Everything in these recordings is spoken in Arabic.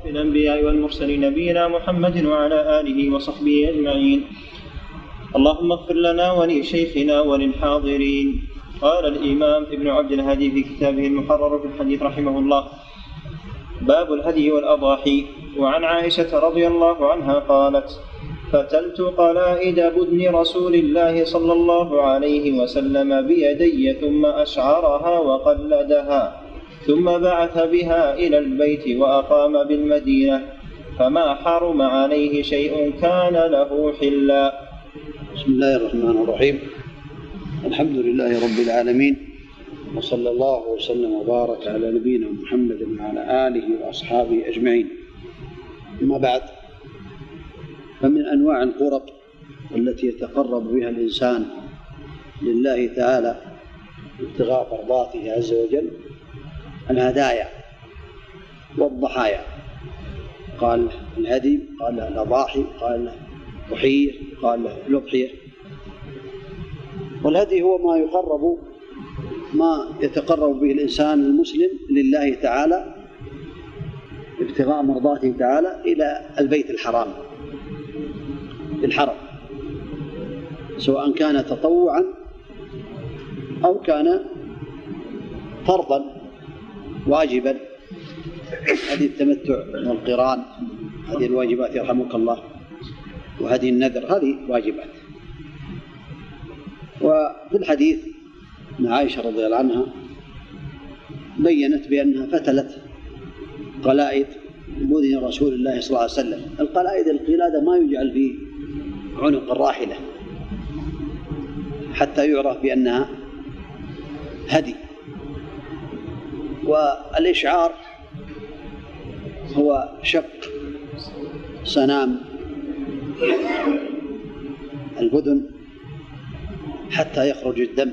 أشرف الأنبياء والمرسلين نبينا محمد وعلى آله وصحبه أجمعين. اللهم اغفر لنا ولشيخنا وللحاضرين. قال الإمام ابن عبد الهادي في كتابه المحرر في الحديث رحمه الله باب الهدي والأضاحي. وعن عائشة رضي الله عنها قالت فتلت قلائد بدن رسول الله صلى الله عليه وسلم بيدي ثم أشعرها وقلدها. ثم بعث بها إلى البيت وأقام بالمدينة فما حرم عليه شيء كان له حلا. بسم الله الرحمن الرحيم. الحمد لله رب العالمين وصلى الله وسلم وبارك على نبينا محمد وعلى آله وأصحابه أجمعين. أما بعد فمن أنواع القرب التي يتقرب بها الإنسان لله تعالى ابتغاء مرضاته عز وجل الهدايا والضحايا. قال الهدي قال الأضاحي قال ضحية قال الأضحية والهدي هو ما يقرب ما يتقرب به الإنسان المسلم لله تعالى ابتغاء مرضاته تعالى إلى البيت الحرام الحرم. سواء كان تطوعا أو كان فرضا. واجبا. هذه التمتع والقران هذه الواجبات يرحمك الله وهذه النذر هذه واجبات. وفي الحديث ان عائشة رضي الله عنها بينت بأنها فتلت قلائد بوذن رسول الله صلى الله عليه وسلم. القلائد القلادة ما يجعل في عنق الراحلة حتى يعرف بأنها هدي. والإشعار هو شق سنام البدن حتى يخرج الدم.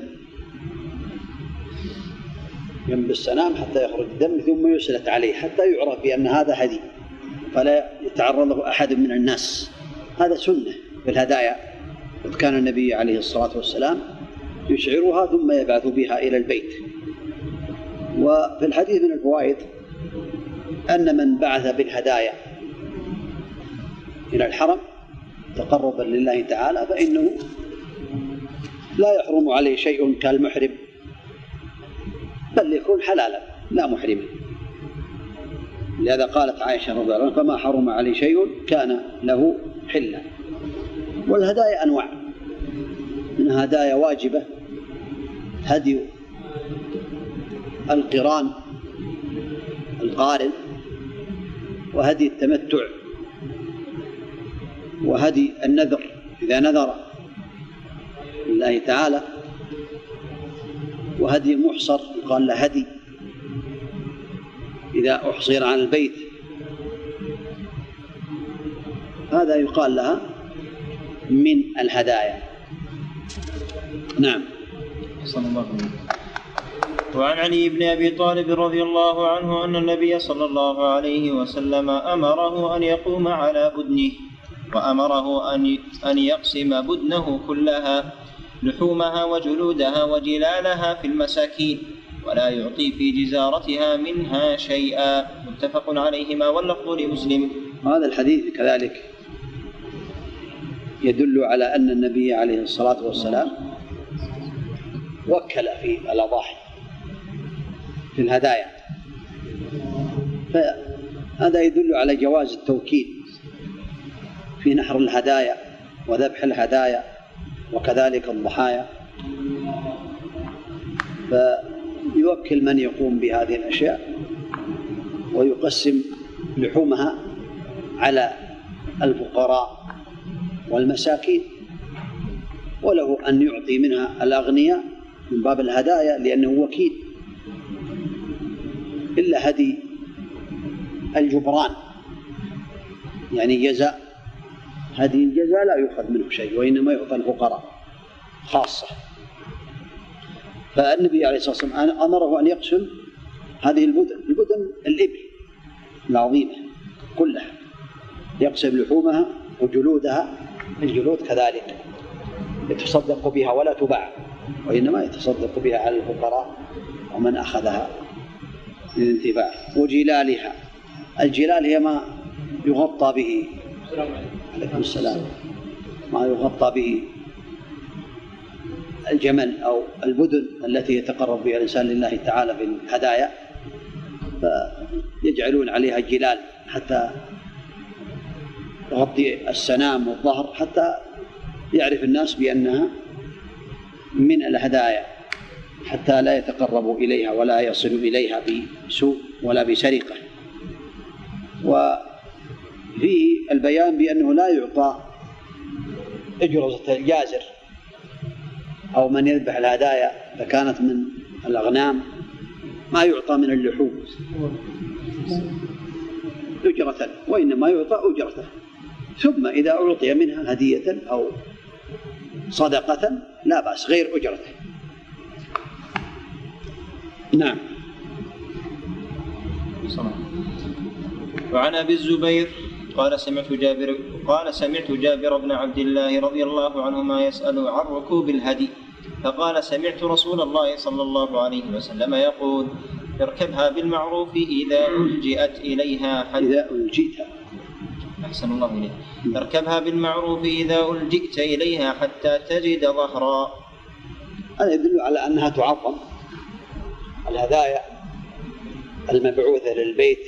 جنب السنام حتى يخرج الدم ثم يسلت عليه حتى يعرف بأن هذا هدي فلا يتعرض أحد من الناس. هذا سنة في الهدايا. قد كان النبي عليه الصلاة والسلام يشعرها ثم يبعث بها إلى البيت. وفي الحديث من الفوائد أن من بعث بالهدايا إلى الحرم تقربا لله تعالى فإنه لا يحرم عليه شيء كالمحرم بل يكون حلالا لا محرما. لهذا قالت عائشة رضي الله عنها فما حرم عليه شيء كان له حلا والهدايا أنواع. من هدايا واجبة هدي القران القارن وهدي التمتع وهدي النذر إذا نذر لله تعالى وهدي المحصر يقال له هدي. إذا أحصر عن البيت هذا يقال لها من الهدايا. نعم. صلى الله عليه وسلم وعن علي بن أبي طالب رضي الله عنه أن النبي صلى الله عليه وسلم أمره أن يقوم على بدنه وأمره أن أن يقسم بدنه كلها لحومها وجلودها وجلالها في المساكين ولا يعطي في جزارتها منها شيئا. متفق عليهما واللفظ لمسلم. هذا الحديث كذلك يدل على أن النبي عليه الصلاة والسلام وكل في الأضاحي. في الهدايا. فهذا يدل على جواز التوكيل في نحر الهدايا وذبح الهدايا وكذلك الضحايا. فيوكل من يقوم بهذه الأشياء ويقسم لحومها على الفقراء والمساكين وله أن يعطي منها الأغنياء من باب الهدايا لأنه وكيل. إلا هدي الجبران. يعني جزاء هدي الجزاء لا يؤخذ منه شيء وإنما يعطى الفقراء خاصة. فالنبي عليه الصلاة والسلام أمره أن يقسم هذه البدن البدن الإبل العظيمة كلها. يقسم لحومها وجلودها الجلود كذلك يتصدق بها ولا تباع وإنما يتصدق بها على الفقراء ومن أخذها. للانتفاع وجلالها. الجلال هي ما يغطى به. عليكم السلام. ما يغطى به الجمل أو البدن التي يتقرب بها الإنسان لله تعالى بالهدايا فيجعلون عليها جلال حتى تغطي السنام والظهر حتى يعرف الناس بأنها من الهدايا. حتى لا يتقربوا إليها ولا يصلوا إليها بسوء ولا بسرقة. وفيه البيان بأنه لا يعطى أجرة الجازر أو من يذبح الهدايا إذا كانت من الأغنام ما يعطى من اللحوم. أجرة وإنما يعطى أجرته ثم إذا أعطي منها هدية أو صدقة لا بأس غير أجرته نعم. وعن أبي الزبير قال سمعت جابر قال سمعت جابر بن عبد الله رضي الله عنهما يسأل عن ركوب الهدي فقال سمعت رسول الله صلى الله عليه وسلم يقول اركبها بالمعروف إذا ألجئت إليها حتى إذا ألجئت. أحسن الله إليك. اركبها بالمعروف إذا ألجئت إليها حتى تجد ظهرا. هذا يدل على أنها تعظم. الهدايا المبعوثة للبيت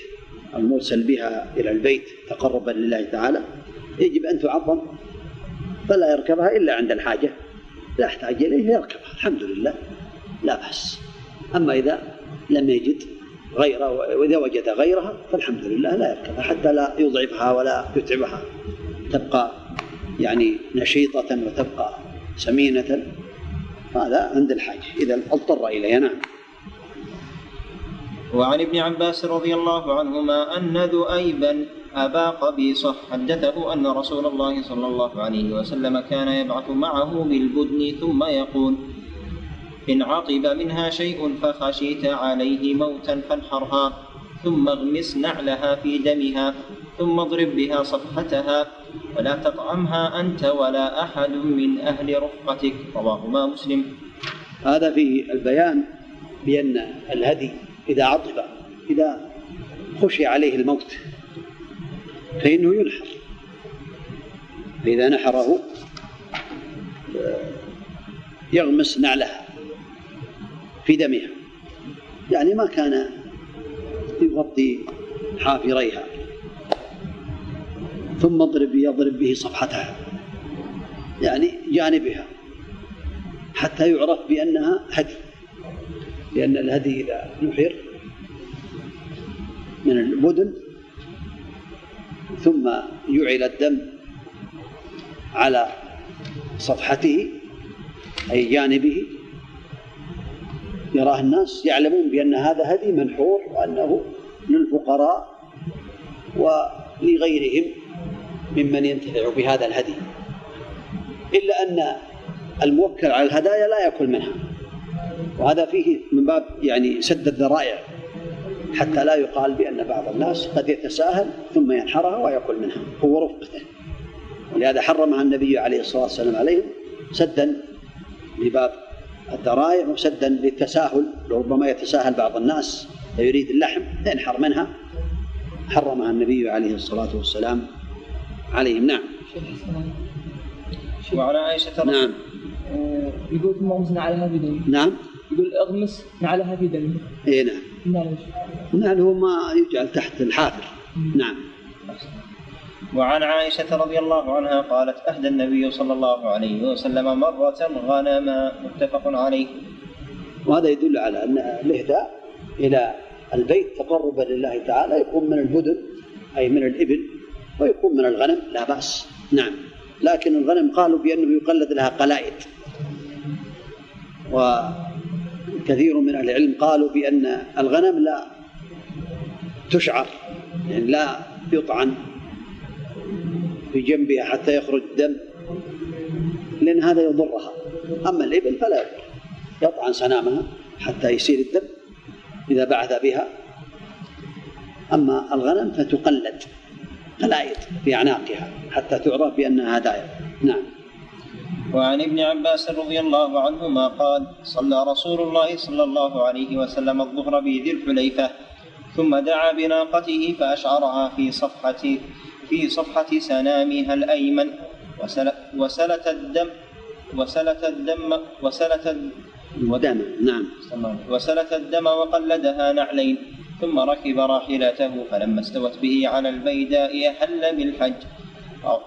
المرسل بها إلى البيت تقربا لله تعالى يجب أن تعظم فلا يركبها إلا عند الحاجة. لا يحتاج إليه يركبها. الحمد لله. لا بأس. أما إذا لم يجد غيره وإذا وجد غيرها فالحمد لله لا يركبها حتى لا يضعفها ولا يتعبها. تبقى يعني نشيطة وتبقى سمينة. هذا عند الحاجة إذا أضطر إليها نعم وعن ابن عباس رضي الله عنهما أن ذؤيبا أبا قبيصة حدثه أن رسول الله صلى الله عليه وسلم كان يبعث معه بالبدن ثم يقول إن عطب منها شيء فخشيت عليه موتا فانحرها ثم اغمس نعلها في دمها ثم اضرب بها صفحتها ولا تطعمها أنت ولا أحد من أهل رفقتك رواهما مسلم. هذا فيه البيان بأن الهدي إذا عطب إذا خشي عليه الموت فإنه ينحر. فإذا نحره يغمس نعلها في دمها. يعني ما كان يغطي حافريها. ثم اضرب يضرب به صفحتها. يعني جانبها. حتى يعرف بأنها هدي. لأن الهدي إذا نحر من البدن ثم يعل الدم على صفحته أي جانبه. يراه الناس يعلمون بأن هذا هدي منحور وأنه للفقراء ولغيرهم ممن ينتفع بهذا الهدي. إلا أن الموكل على الهدايا لا يأكل منها. وهذا فيه من باب يعني سد الذرائع حتى لا يقال بأن بعض الناس قد يتساهل ثم ينحرها ويأكل منها هو رفقته. ولهذا حرمها النبي عليه الصلاة والسلام عليهم سدا لباب الذرائع وسدا للتساهل ربما يتساهل بعض الناس فيريد اللحم ينحر منها. حرمها النبي عليه الصلاة والسلام عليهم. نعم. وعلى عائشة نعم. يقول ثم في دمه نعم. يقول اغمس نعلها في دمه. اي نعم. نعم. نعل هو ما يجعل تحت الحافر نعم. وعن عائشة رضي الله عنها قالت أهدى النبي صلى الله عليه وسلم مرة غنما متفق عليه. وهذا يدل على أن الإهداء إلى البيت تقربا لله تعالى يكون من البدن أي من الإبل ويكون من الغنم لا بأس. نعم. لكن الغنم قالوا بأنه يقلد لها قلائد. وكثير من العلم قالوا بأن الغنم لا تشعر يعني لا يطعن في جنبها حتى يخرج الدم لأن هذا يضرها. أما الإبل فلا يضر يطعن سنامها حتى يسير الدم إذا بعث بها. أما الغنم فتقلد قلائد في أعناقها حتى تعرف بأنها هدايا. نعم. وعن ابن عباس رضي الله عنهما قال صلى رسول الله صلى الله عليه وسلم الظهر بذي الحليفة ثم دعا بناقته فأشعرها في صفحة في صفحة سنامها الأيمن وسل وسلت الدم وسلت الدم وسلت ودم نعم. وسلت الدم وقلدها نعلين ثم ركب راحلته فلما استوت به على البيداء حل بالحج.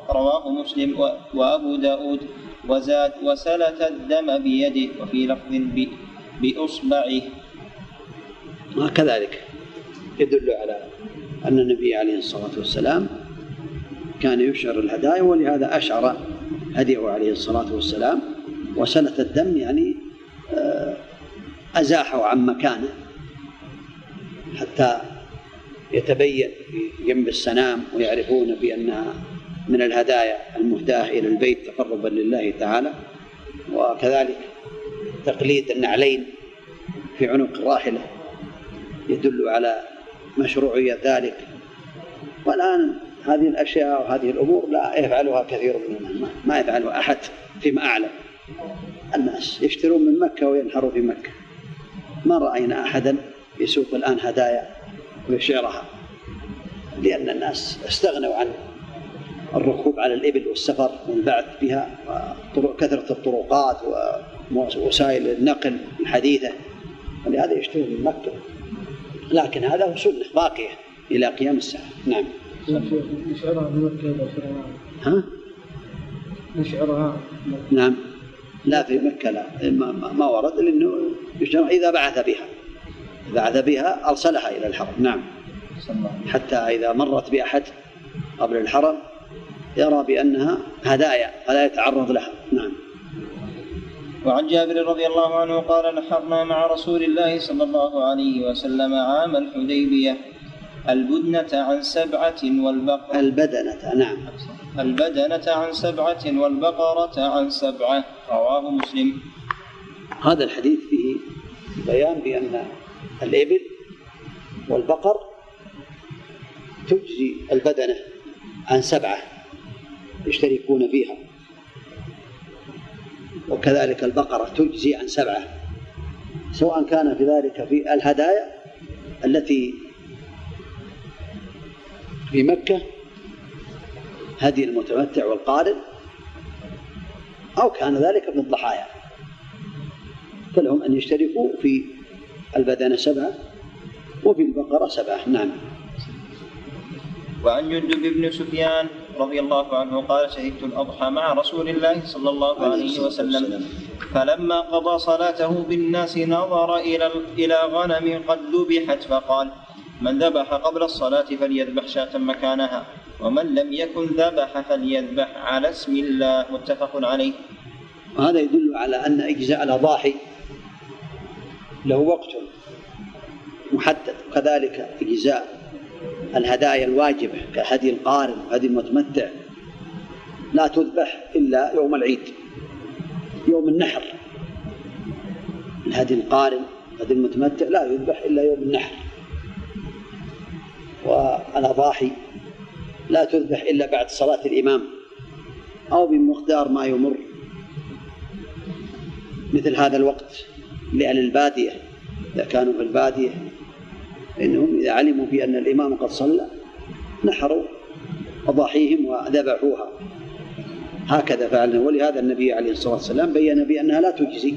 رواه مسلم وأبو داود. وزاد وسلت الدم بيده وفي لفظ بإصبعه. وكذلك يدل على أن النبي عليه الصلاة والسلام كان يشعر الهدايا ولهذا أشعر هديه عليه الصلاة والسلام وسلت الدم يعني آه، أزاحه عن مكانه حتى يتبين في جنب السنام ويعرفون بأنها من الهدايا المهداة إلى البيت تقربا لله تعالى وكذلك تقليد النعلين في عنق الراحلة يدل على مشروعية ذلك. والآن هذه الأشياء وهذه الأمور لا يفعلها كثير من الناس ما يفعلها أحد فيما أعلم. الناس يشترون من مكة وينحروا في مكة. ما رأينا أحدا يسوق الآن هدايا ويشعرها لأن الناس استغنوا عن الركوب على الإبل والسفر والبعث بها وكثرة الطرقات ووسائل النقل الحديثة. ولهذا يشترون من مكة. لكن هذا هو سنة باقية إلى قيام الساعة. نعم. نشعرها بمكة ها؟ نشعرها نعم. لا في مكة لا. ما, ما ورد لأنه إذا بعث بها. بعث بها أرسلها إلى الحرم. نعم. حتى إذا مرت بأحد قبل الحرم يرى بأنها هدايا فلا يتعرض لها. نعم. وعن جابر رضي الله عنه قال نحرنا مع رسول الله صلى الله عليه وسلم عام الحديبية البدنة عن سبعة والبقرة البدنة نعم. البدنة عن سبعة والبقرة عن سبعة. رواه مسلم. هذا الحديث فيه بيان بأن الإبل والبقر تجزي البدنة عن سبعة. يشتركون فيها. وكذلك البقرة تجزي عن سبعة. سواء كان في ذلك في الهدايا التي في مكة هدي المتمتع والقارن أو كان ذلك في الضحايا. فلهم أن يشتركوا في البدنة سبعة وفي البقرة سبعة. نعم. وعن جندب بن سفيان رضي الله عنه قال شهدت الأضحى مع رسول الله صلى الله عليه وسلم. فلما قضى صلاته بالناس نظر إلى إلى غنم قد ذبحت فقال من ذبح قبل الصلاة فليذبح شاة مكانها ومن لم يكن ذبح فليذبح. على اسم الله متفق عليه. وهذا يدل على أن إجزاء الأضاحي له وقت محدد. وكذلك إجزاء الهدايا الواجبة كهدي القارن وهدي المتمتع. لا تذبح إلا يوم العيد يوم النحر. الهدي القارن هدي المتمتع لا يذبح إلا يوم النحر. والأضاحي لا تذبح إلا بعد صلاة الإمام أو بمقدار ما يمر. مثل هذا الوقت لأهل البادية إذا كانوا في البادية فإنهم إذا علموا بأن الإمام قد صلى نحروا أضاحيهم وذبحوها. هكذا فعلنا. ولهذا النبي عليه الصلاة والسلام بين بأنها لا تجزي.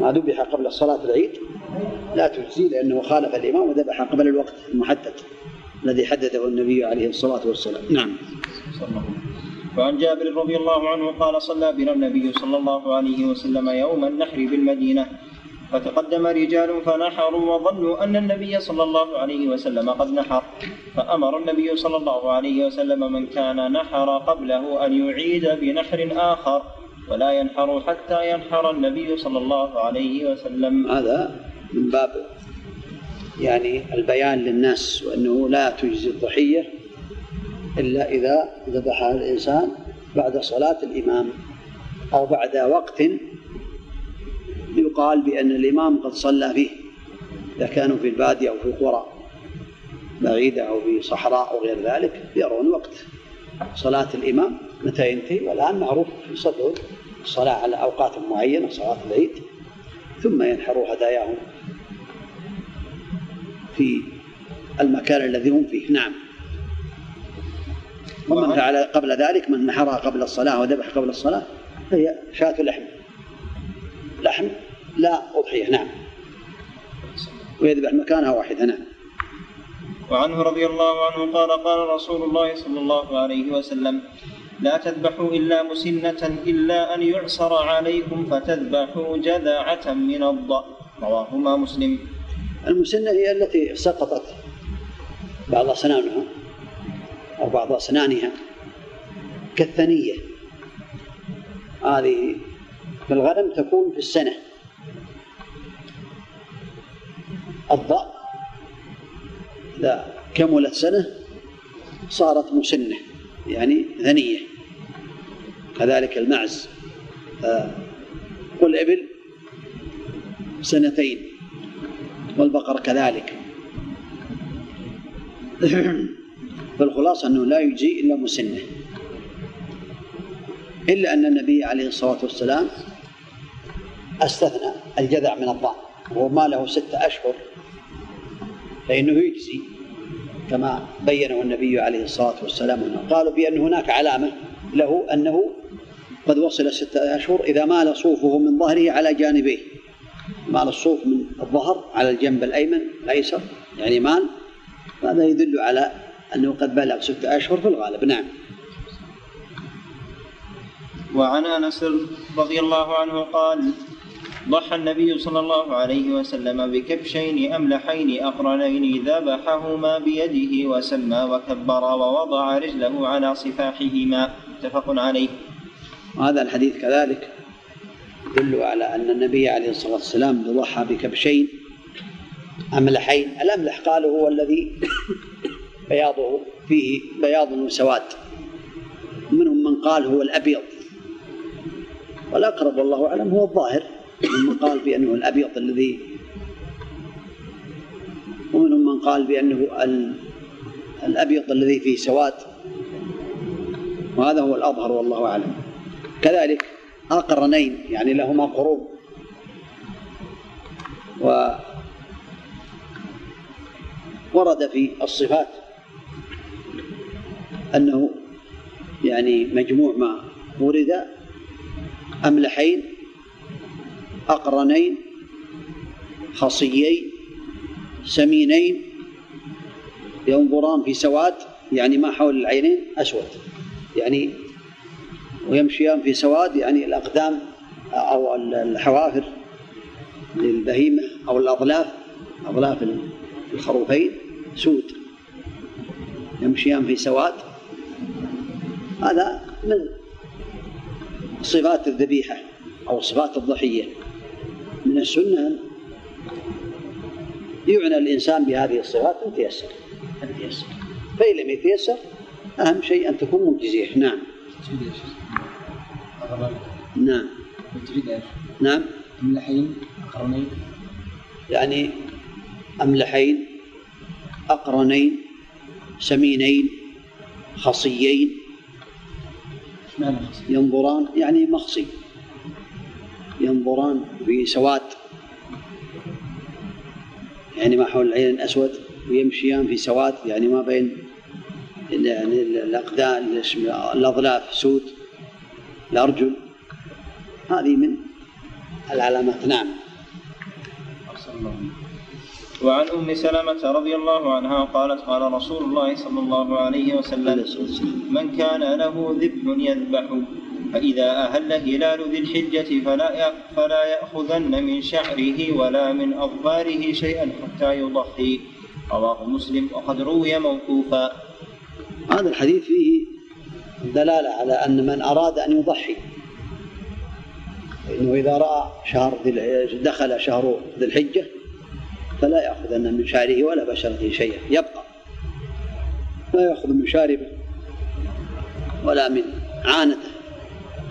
ما ذبح قبل صلاة العيد لا تجزي لأنه خالف الإمام وذبح قبل الوقت المحدد الذي حدده النبي عليه الصلاة والسلام. نعم. وعن جابر رضي الله عنه قال صلى بنا النبي صلى الله عليه وسلم يوم النحر بالمدينة فتقدم رجال فنحروا وظنوا أن النبي صلى الله عليه وسلم قد نحر. فأمر النبي صلى الله عليه وسلم من كان نحر قبله أن يعيد بنحر آخر ولا ينحر حتى ينحر النبي صلى الله عليه وسلم. هذا من باب يعني البيان للناس وأنه لا تجزي الضحية إلا إذا ذبحها الإنسان بعد صلاة الإمام أو بعد وقت يقال بأن الإمام قد صلى فيه إذا كانوا في البادية أو في القرى بعيدة أو في صحراء أو غير ذلك يرون وقت صلاة الإمام. متى ينتهي؟ والآن معروف يصلون الصلاة على أوقات معينة صلاة العيد ثم ينحروا هداياهم في المكان الذي هم فيه. نعم. ومن فعل قبل ذلك من نحرها قبل الصلاة وذبح قبل الصلاة هي شاة لحم. لحم. لا أضحية نعم. ويذبح مكانها واحدة نعم. وعنه رضي الله عنه قال قال رسول الله صلى الله عليه وسلم لا تذبحوا إلا مسنة إلا أن يعصر عليكم فتذبحوا جذعة من الضأن رواهما مسلم. المسنة هي التي سقطت بعض أسنانها أو بعض أسنانها كالثنية. هذه في الغنم تكون في السنة. الضأن إذا كملت سنة صارت مسنة يعني ثنية كذلك المعز. آه، والإبل سنتين والبقر كذلك. فالخلاصة أنه لا يجزي إلا مسنة. إلا أن النبي عليه الصلاة والسلام أستثنى الجذع من الضأن وهو ما له ستة أشهر فإنه يجزي كما بينه النبي عليه الصلاة والسلام قالوا بأن هناك علامة له أنه قد وصل ستة أشهر إذا مال صوفه من ظهره على جانبيه. مال الصوف من الظهر على الجنب الأيمن الأيسر يعني مال هذا يدل على أنه قد بلغ ستة أشهر في الغالب. نعم. وعن أنس رضي الله عنه قال ضحى النبي صلى الله عليه وسلم بكبشين أملحين أقرنين ذبحهما بيده وسمى وكبر ووضع رجله على صفاحهما. متفق عليه. وهذا الحديث كذلك يدل على أن النبي عليه الصلاة والسلام ضحى بكبشين أملحين. الأملح قالوا هو الذي بياضه فيه بياض وسواد. منهم من قال هو الأبيض. والأقرب والله أعلم هو الظاهر. من قال بأنه الأبيض الذي ومنهم من قال بأنه الأبيض الذي فيه سواد. وهذا هو الأظهر والله أعلم. كذلك أقرنين يعني لهما قرون. و ورد في الصفات أنه يعني مجموع ما ورد أملحين أقرنين خصيين سمينين ينظران في سواد يعني ما حول العينين أسود. يعني ويمشيان في سواد يعني الأقدام أو الحوافر للبهيمة أو الأظلاف أظلاف الخروفين سود. يمشيان في سواد. هذا من صفات الذبيحة أو صفات الضحية. من السنة يعنى الإنسان بهذه الصفات إن تيسر إن تيسر. فإن لم يتيسر أهم شيء أن تكون مجزية. نعم. نعم. نعم. أملحين أقرنين. يعني أملحين أقرنين سمينين خصيين؟ ينظران يعني مخصي. ينظران في سواد يعني ما حول العين الأسود ويمشيان في سواد يعني ما بين يعني الأقدام الأظلاف سود الأرجل. هذه من العلامات. نعم. وعن أم سلمة رضي الله عنها قالت قال رسول الله صلى الله عليه وسلم من كان له ذبح يذبح فإذا أهل هلال ذي الحجة فلا فلا يأخذن من شعره ولا من أظفاره شيئا حتى يضحي. رواه مسلم وقد روي موقوفا. هذا الحديث فيه دلالة على أن من أراد أن يضحي فإنه إذا رأى شهر دخل شهر ذي الحجة فلا يأخذن من شعره ولا بشرته شيئا يبقى. لا يأخذ من شاربه ولا من عانته.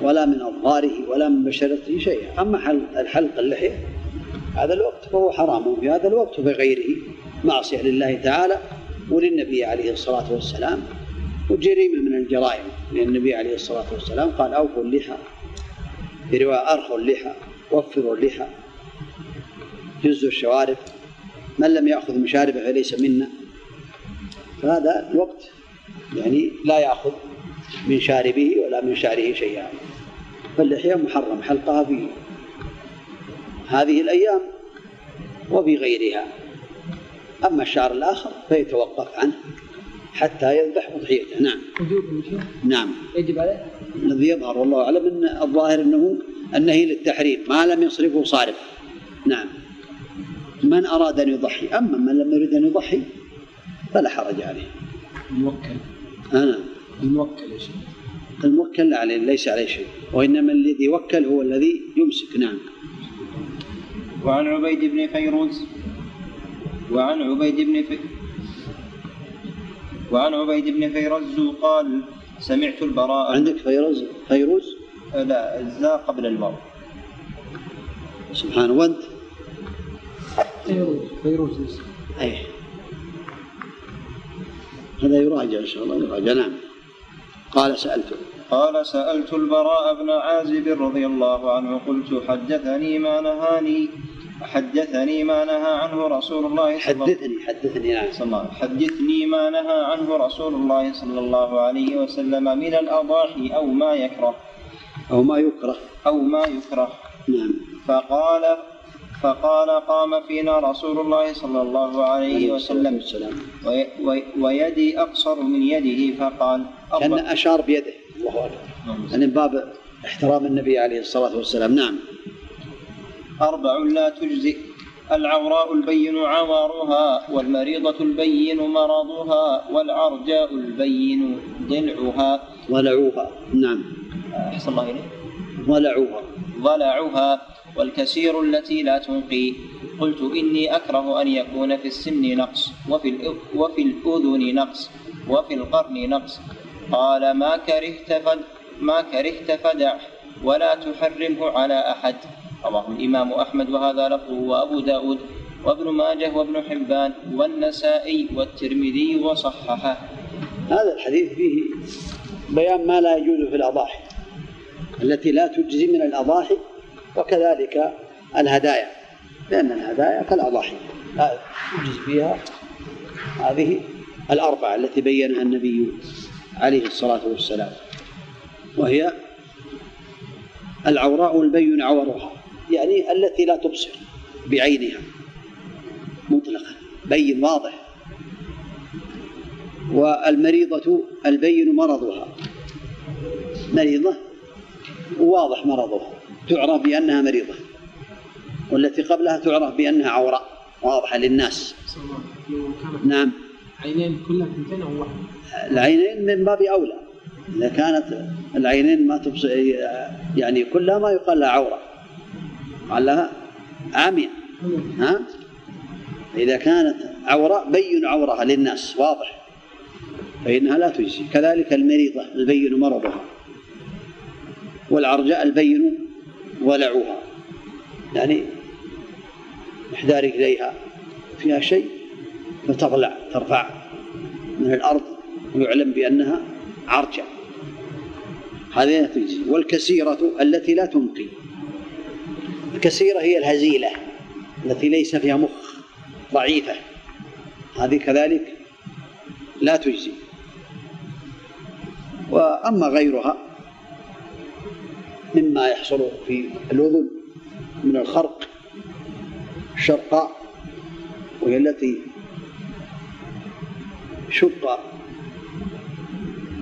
ولا من أظهاره ولا من بشرته شيئا. أما الحلق اللحية هذا الوقت فهو حرام في هذا الوقت وفي غيره. معصية لله تعالى وللنبي عليه الصلاة والسلام وجريمة من الجرائم لأن النبي عليه الصلاة والسلام. قال أوفوا اللحى. في رواية أرخوا اللحى وفروا اللحى جزوا الشوارب. من لم يأخذ مشاربه فليس منا. فهذا الوقت يعني لا يأخذ. من شاربه ولا من شعره شيئا. فاللحية محرم حلقها في هذه الأيام وفي غيرها. أما الشعر الآخر فيتوقف عنه حتى يذبح أضحيته نعم. نعم. يجب عليه؟ الذي يظهر والله أعلم أن الظاهر أنه النهي للتحريم ما لم يصرفه صارف. نعم. من أراد أن يضحي أما من لم يريد أن يضحي فلا حرج عليه. الموكل. أنا الموكل يا شيخ الموكل لا عليه ليس عليه شيء. وإنما الذي يوكل هو الذي يمسك نعم. وعن عبيد بن فيروز وعن عبيد بن في وعن عبيد بن فيروز قال سمعت البراء عندك فيروز؟ فيروز؟ لا الزاء قبل الواو. سبحانه وأنت؟ فيروز. فيروز ليس. أيه. هذا يراجع إن شاء الله يراجع نعم. قال سألته قال سألت البراء بن عازب رضي الله عنه قلت حدثني ما نهاني حدثني ما نهى عنه رسول الله صلى الله حدثني حدثني نعم. صلى الله عليه وسلم. حدثني ما نهى عنه رسول الله صلى الله عليه وسلم من الأضاحي أو ما يكره. أو ما يكره. أو ما يكره. نعم. فقال فقال قام فينا رسول الله صلى الله عليه وسلم. ويدي أقصر من يده فقال كأن أشار بيده. الله أكبر. يعني من باب احترام النبي عليه الصلاة والسلام. نعم. أربع لا تجزئ. العوراء البين عورها والمريضة البين مرضها والعرجاء البين ضلعها. ضلعوها. نعم. أحسن الله إليك ضلعوها. ضلعها والكسير التي لا تنقي. قلت إني أكره أن يكون في السن نقص وفي, وفي الأذن نقص وفي القرن نقص. قال ما كرهت فد ما كرهت فدع ولا تحرمه على أحد. رواه الإمام أحمد وهذا لفظه وأبو داود وابن ماجه وابن حبان والنسائي والترمذي وصححه. هذا الحديث فيه بيان ما لا يجوز في الأضاحي. التي لا تجزي من الأضاحي وكذلك الهدايا. لأن الهدايا كالأضاحي. لا يجزي فيها هذه الأربعة التي بينها النبي عليه الصلاة والسلام. وهي العوراء البين عورها يعني التي لا تبصر بعينها. مطلقا. بين واضح. والمريضة البين مرضها. مريضة. واضح مرضها. تعرف بأنها مريضة والتي قبلها تعرف بأنها عوراء واضحة للناس. نعم. عينين كلها اثنتين أو واحدة العينين من باب أولى. إذا كانت العينين ما تبصر يعني كلها ما يقال لها عورة. قال لها عامية. ها؟ إذا كانت عوراء بين عورها للناس واضح. فإنها لا تجزي. كذلك المريضة البين مرضها. والعرجاء البين ولعها يعني إحدى رجليها فيها شيء فتضلع ترفع من الأرض ويعلم بأنها عرجة. هذه لا تجزي والكسيرة التي لا تنقي. الكسيرة هي الهزيلة التي ليس فيها مخ ضعيفة. هذه كذلك لا تجزي. وأما غيرها مما يحصل في الأذن من الخرق الشرقاء وهي التي شق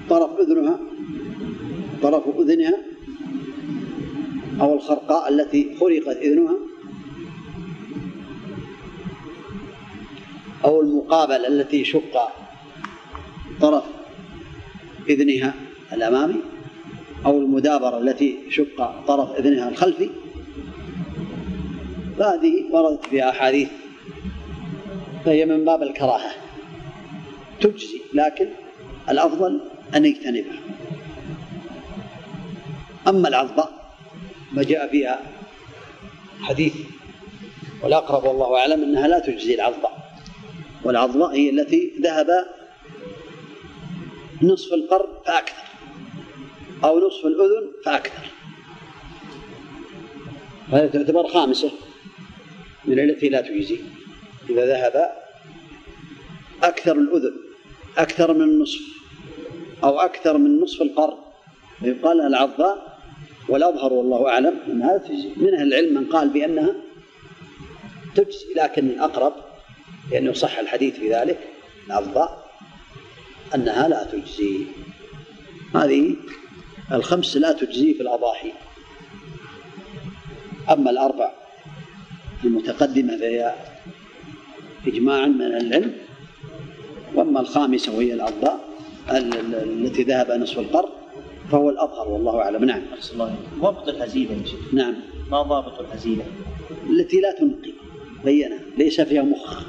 طرف أذنها طرف أذنها أو الخرقاء التي خرقت أذنها أو المقابل التي شق طرف إذنها الأمامي. أو المدابرة التي شق طرف إذنها الخلفي. فهذه وردت فيها أحاديث فهي من باب الكراهة. تجزي لكن الأفضل أن يجتنبها. أما العضباء فجاء فيها حديث والأقرب والله أعلم أنها لا تجزي العضباء والعضباء هي التي ذهب نصف القرن فأكثر. أو نصف الأذن فأكثر. هذه تعتبر خامسة. من التي لا تجزي. إذا ذهب أكثر الأذن أكثر من النصف أو أكثر من نصف القرن يقال العضاء والأظهر والله أعلم. أن هذا من أهل العلم من قال بأنها تجزي لكن الأقرب لأنه صح الحديث في ذلك العضاء أنها لا تجزي. هذه الخمس لا تجزي في الأضاحي. أما الأربع المتقدمة فهي إجماعا من العلم وأما الخامسة وهي الأضاء التي ذهب نصف القرن فهو الأظهر والله أعلم. نعم. ضبط الهزيلة نعم. ما ضابط الهزيلة؟ التي لا تنقي بينها ليس فيها مخ.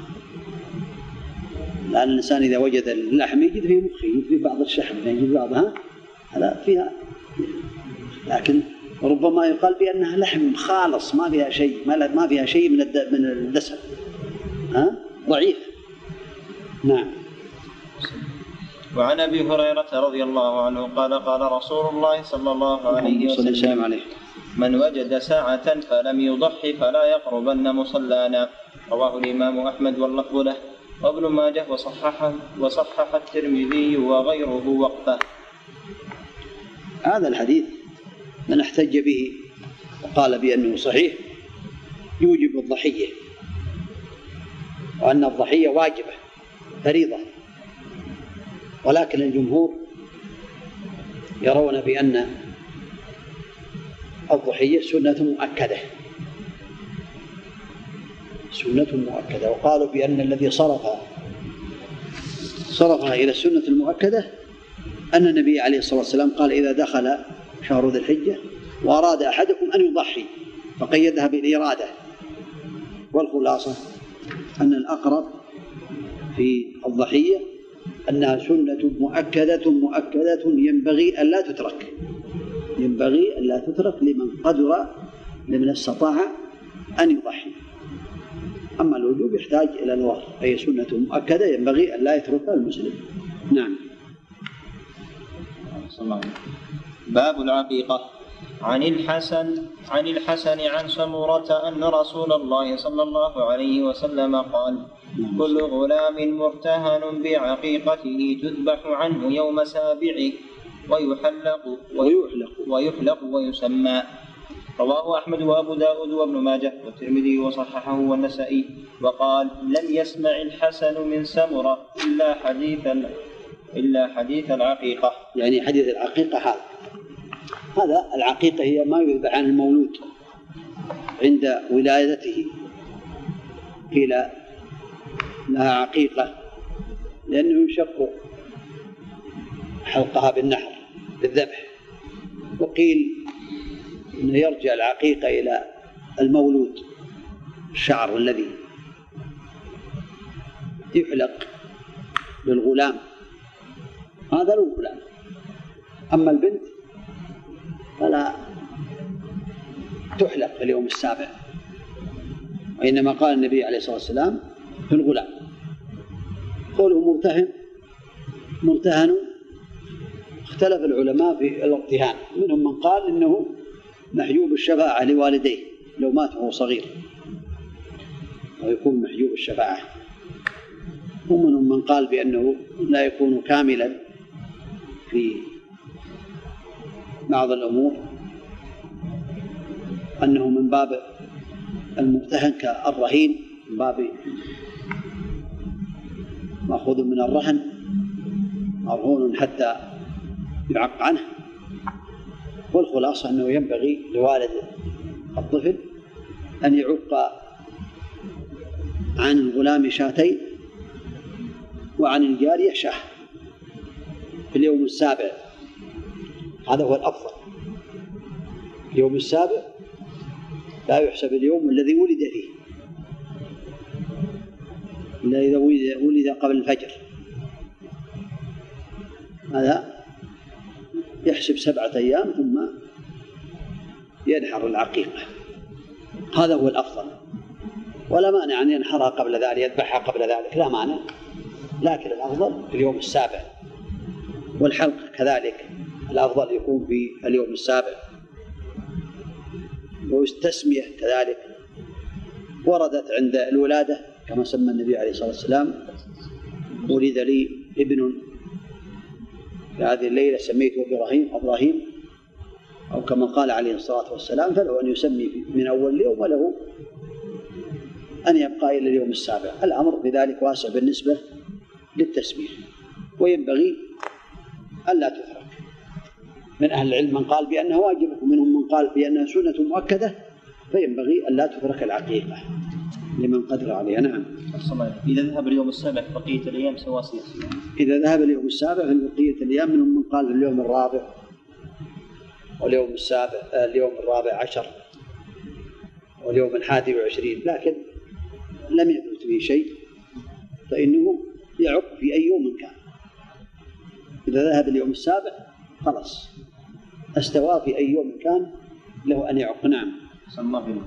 لأن الإنسان إذا وجد اللحم يجد فيه مخ يجد فيه بعض الشحم يجد بعضها هذا فيها. لكن ربما يقال بأنها لحم خالص ما فيها شيء ما ما فيها شيء من من الدسم. ها؟ ضعيف. نعم. وعن أبي هريرة رضي الله عنه قال قال رسول الله صلى الله عليه وسلم عليه. من وجد ساعة فلم يضحي فلا يقربن مصلانا. رواه الإمام أحمد واللفظ له. وابن ماجه وصححه وصحح الترمذي وغيره وقفه هذا الحديث من احتج به وقال بأنه صحيح يوجب الضحية وأن الضحية واجبة فريضة. ولكن الجمهور يرون بأن الضحية سنة مؤكدة. سنة مؤكدة. وقالوا بأن الذي صرف صرفها إلى السنة المؤكدة أن النبي عليه الصلاة والسلام قال إذا دخل شهر ذي الحجة وأراد أحدكم أن يضحي فقيدها بالإرادة والخلاصة أن الأقرب في الضحية أنها سنة مؤكدة مؤكدة ينبغي أن لا تترك. ينبغي أن لا تترك لمن قدر لمن استطاع أن يضحي. أما الوجوب يحتاج إلى نظر أي سنة مؤكدة ينبغي أن لا يتركها المسلم. نعم. باب العقيقة. عن الحسن عن الحسن عن سمورة أن رسول الله صلى الله عليه وسلم قال كل غلام مرتهن بعقيقته تذبح عنه يوم سابعه ويحلق ويحلق. ويحلق ويسمى. رواه أحمد وأبو داود وابن ماجه والترمذي وصححه والنسائي. وقال لم يسمع الحسن من سمرة إلا حديثا إلا حديث العقيقة. يعني حديث العقيقة هذا. هذا العقيقة هي ما يذبح عن المولود عند ولادته. قيل لها عقيقة لأنه يشق حلقها بالنحر بالذبح. وقيل أنه يرجع العقيقة إلى المولود الشعر الذي يحلق للغلام هذا للغلام أما البنت فلا تحلق في اليوم السابع وإنما قال النبي عليه الصلاة والسلام في الغلام. قوله مرتهن مرتهن اختلف العلماء في الارتهان منهم من قال إنه محجوب الشفاعة لوالديه لو مات وهو صغير ويكون محجوب الشفاعة. ومنهم من قال بأنه لا يكون كاملا في بعض الأمور أنه من باب المرتهن كالرهين من باب مأخوذ من الرهن مرهون حتى يعق عنه. والخلاصة أنه ينبغي لوالد الطفل أن يعق عن الغلام شاتين وعن الجارية شاه. في اليوم السابع. هذا هو الأفضل. اليوم السابع لا يحسب اليوم الذي ولد فيه. إلا إذا ولد قبل الفجر. هذا يحسب سبعة أيام ثم ينحر العقيقة. هذا هو الأفضل. ولا مانع أن ينحرها قبل ذلك يذبحها قبل ذلك لا مانع. لكن الأفضل في اليوم السابع. والحلق كذلك. الأفضل يكون في اليوم السابع. والتسمية كذلك. وردت عند الولادة كما سمى النبي عليه الصلاة والسلام ولد لي ابن. في هذه الليلة سميته إبراهيم إبراهيم أو كما قال عليه الصلاة والسلام فله أن يسمي من أول اليوم وله أن يبقى إلى اليوم السابع. الأمر بذلك واسع بالنسبة للتسمية. وينبغي ألا تترك من أهل العلم من قال بأنها واجبة ومنهم من قال بأنها سنة مؤكدة فينبغي ألا تترك العقيقة لمن قدر عليها. نعم. إذا ذهب اليوم السابع بقية الأيام سواسية إذا ذهب اليوم السابع في بقية الأيام منهم من قال اليوم الرابع واليوم السابع آه، اليوم الرابع عشر واليوم الحادي وعشرين لكن لم يثبت به شيء فإنه يعق في أي يوم كان. إذا ذهب اليوم السابع خلاص. استوى في أي يوم كان له أن يعق. نعم. صلى الله عليه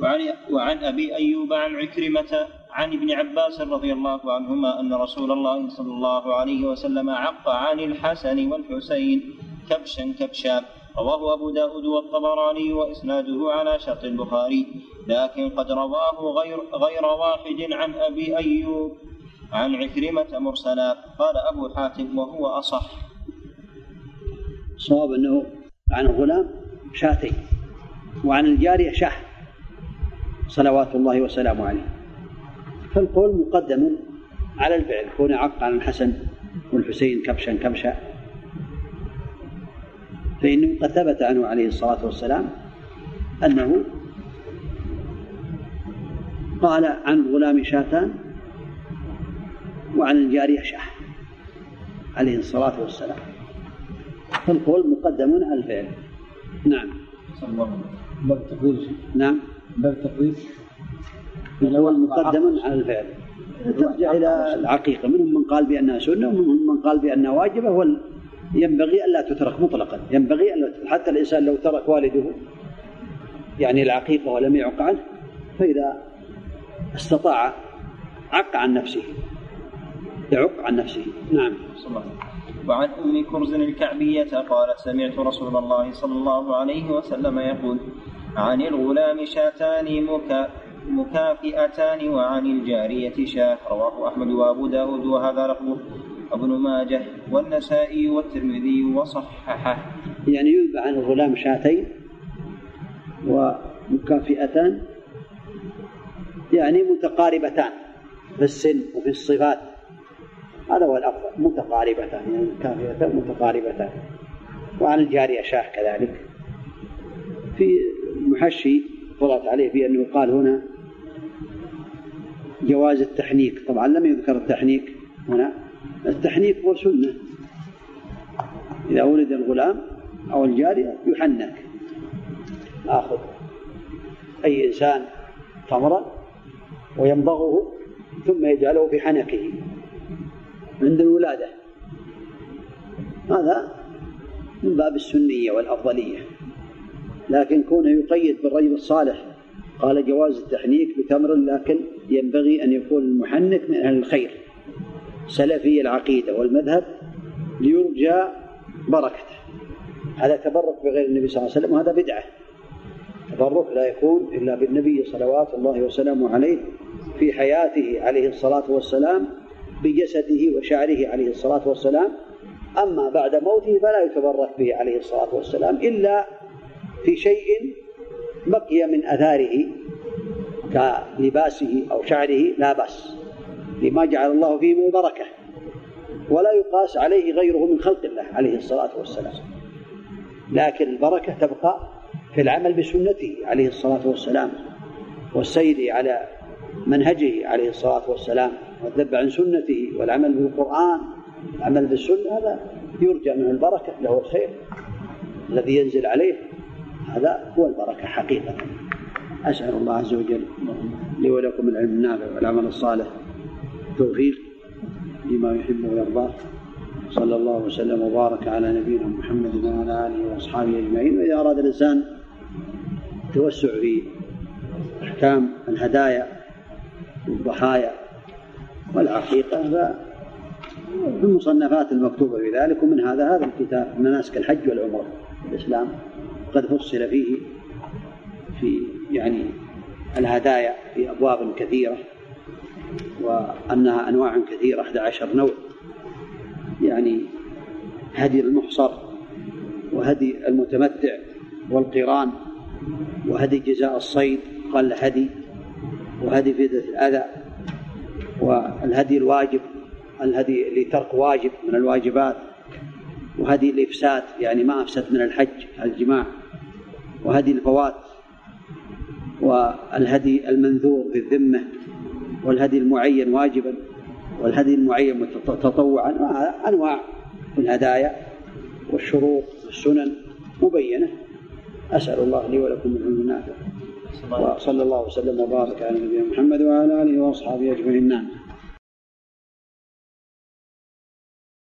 وعن, وعن أبي أيوب عن عكرمة عن ابن عباس رضي الله عنهما أن رسول الله صلى الله عليه وسلم عق عن الحسن والحسين كبشا كبشا. رواه أبو داود والطبراني وإسناده على شرط البخاري. لكن قد رواه غير, غير واحد عن أبي أيوب عن عكرمة مرسلا قال أبو حاتم وهو أصح. صواب أنه عن الغلام شاتين وعن الجارية شاه صلوات الله وسلامه عليه. فالقول مقدم على الفعل كون عق عن الحسن والحسين كبشا كبشا. فإنه قد ثبت عنه عليه الصلاة والسلام أنه قال عن الغلام شاتان وعن الجارية شاه عليه الصلاة والسلام. فالقول مقدم على الفعل. نعم. صلى الله عليه وسلم باب التقدير نعم. باب التقدير القول مقدم على الفعل. ترجع إلى العقيقة. منهم من قال بأنها سنة ومنهم من قال بأنها واجبة وال ينبغي ألا تترك مطلقا. ينبغي ألا تترك. حتى الإنسان لو ترك والده يعني العقيقة ولم يعق عنه فإذا استطاع عق عن نفسه. يعق عن نفسه. نعم. وعن أم كرز الكعبية قالت سمعت رسول الله صلى الله عليه وسلم يقول عن الغلام شاتان مكا مكافئتان وعن الجارية شاه. رواه أحمد وأبو داود وهذا لفظه ابن ماجه والنسائي والترمذي وصححه. يعني يذبح عن الغلام شاتين ومكافئتان يعني متقاربتان في السن وفي الصفات. هذا هو الأفضل متقاربتان يعني كافيتان متقاربتان. وعن الجارية شاه كذلك. في المحشي طلعت عليه بأنه قال هنا جواز التحنيك. طبعا لم يذكر التحنيك هنا التحنيك هو سنة. إذا ولد الغلام أو الجارية يحنك. آخذ أي إنسان تمرا ويمضغه ثم يجعله في حنكه عند الولادة. هذا من باب السنية والأفضلية. لكن كونه يقيد بالرجل الصالح قال جواز التحنيك بتمر لكن ينبغي أن يكون المحنك من أهل الخير. سلفي العقيدة والمذهب ليرجى بركته. هذا تبرك بغير النبي صلى الله عليه وسلم وهذا بدعة. تبرك لا يكون إلا بالنبي صلوات الله وسلامه عليه في حياته عليه الصلاة والسلام بجسده وشعره عليه الصلاة والسلام. أما بعد موته فلا يتبرك به عليه الصلاة والسلام إلا في شيء بقي من أثاره كلباسه أو شعره لا بأس لما جعل الله فيه من البركة ولا يقاس عليه غيره من خلق الله عليه الصلاة والسلام. لكن البركة تبقى في العمل بسنته عليه الصلاة والسلام والسير على منهجه عليه الصلاة والسلام. والذب عن سنته والعمل بالقرآن العمل بالسنة هذا يرجى منه البركة له الخير الذي ينزل عليه. هذا هو البركة حقيقة. أسأل الله عز وجل لي ولكم العلم النافع والعمل الصالح التوفيق لما يحب ويرضاه. صلى الله وسلم وبارك على نبينا محمد وعلى آله وأصحابه أجمعين. وإذا أراد الإنسان التوسع في أحكام الهدايا والضحايا والعقيقة المصنفات المكتوبة في ذلك ومن هذا هذا الكتاب مناسك الحج والعمرة. في الإسلام قد فصل فيه في يعني الهدايا في أبواب كثيرة وأنها أنواع كثيرة 11 نوع. يعني هدي المحصر وهدي المتمتع والقران وهدي جزاء الصيد قال هدي وهدي فدية الأذى. والهدي الواجب الهدي لترك واجب من الواجبات وهدي الإفساد يعني ما أفسد من الحج الجماع وهدي الفوات والهدي المنذور في الذمة والهدي المعين واجبا والهدي المعين تطوعا أنواع من الهدايا والشروط والسنن مبينة. أسأل الله لي ولكم من علم النافع. وصلى الله وسلم وبارك على نبينا محمد وعلى آله وأصحابه أجمعين. نعم.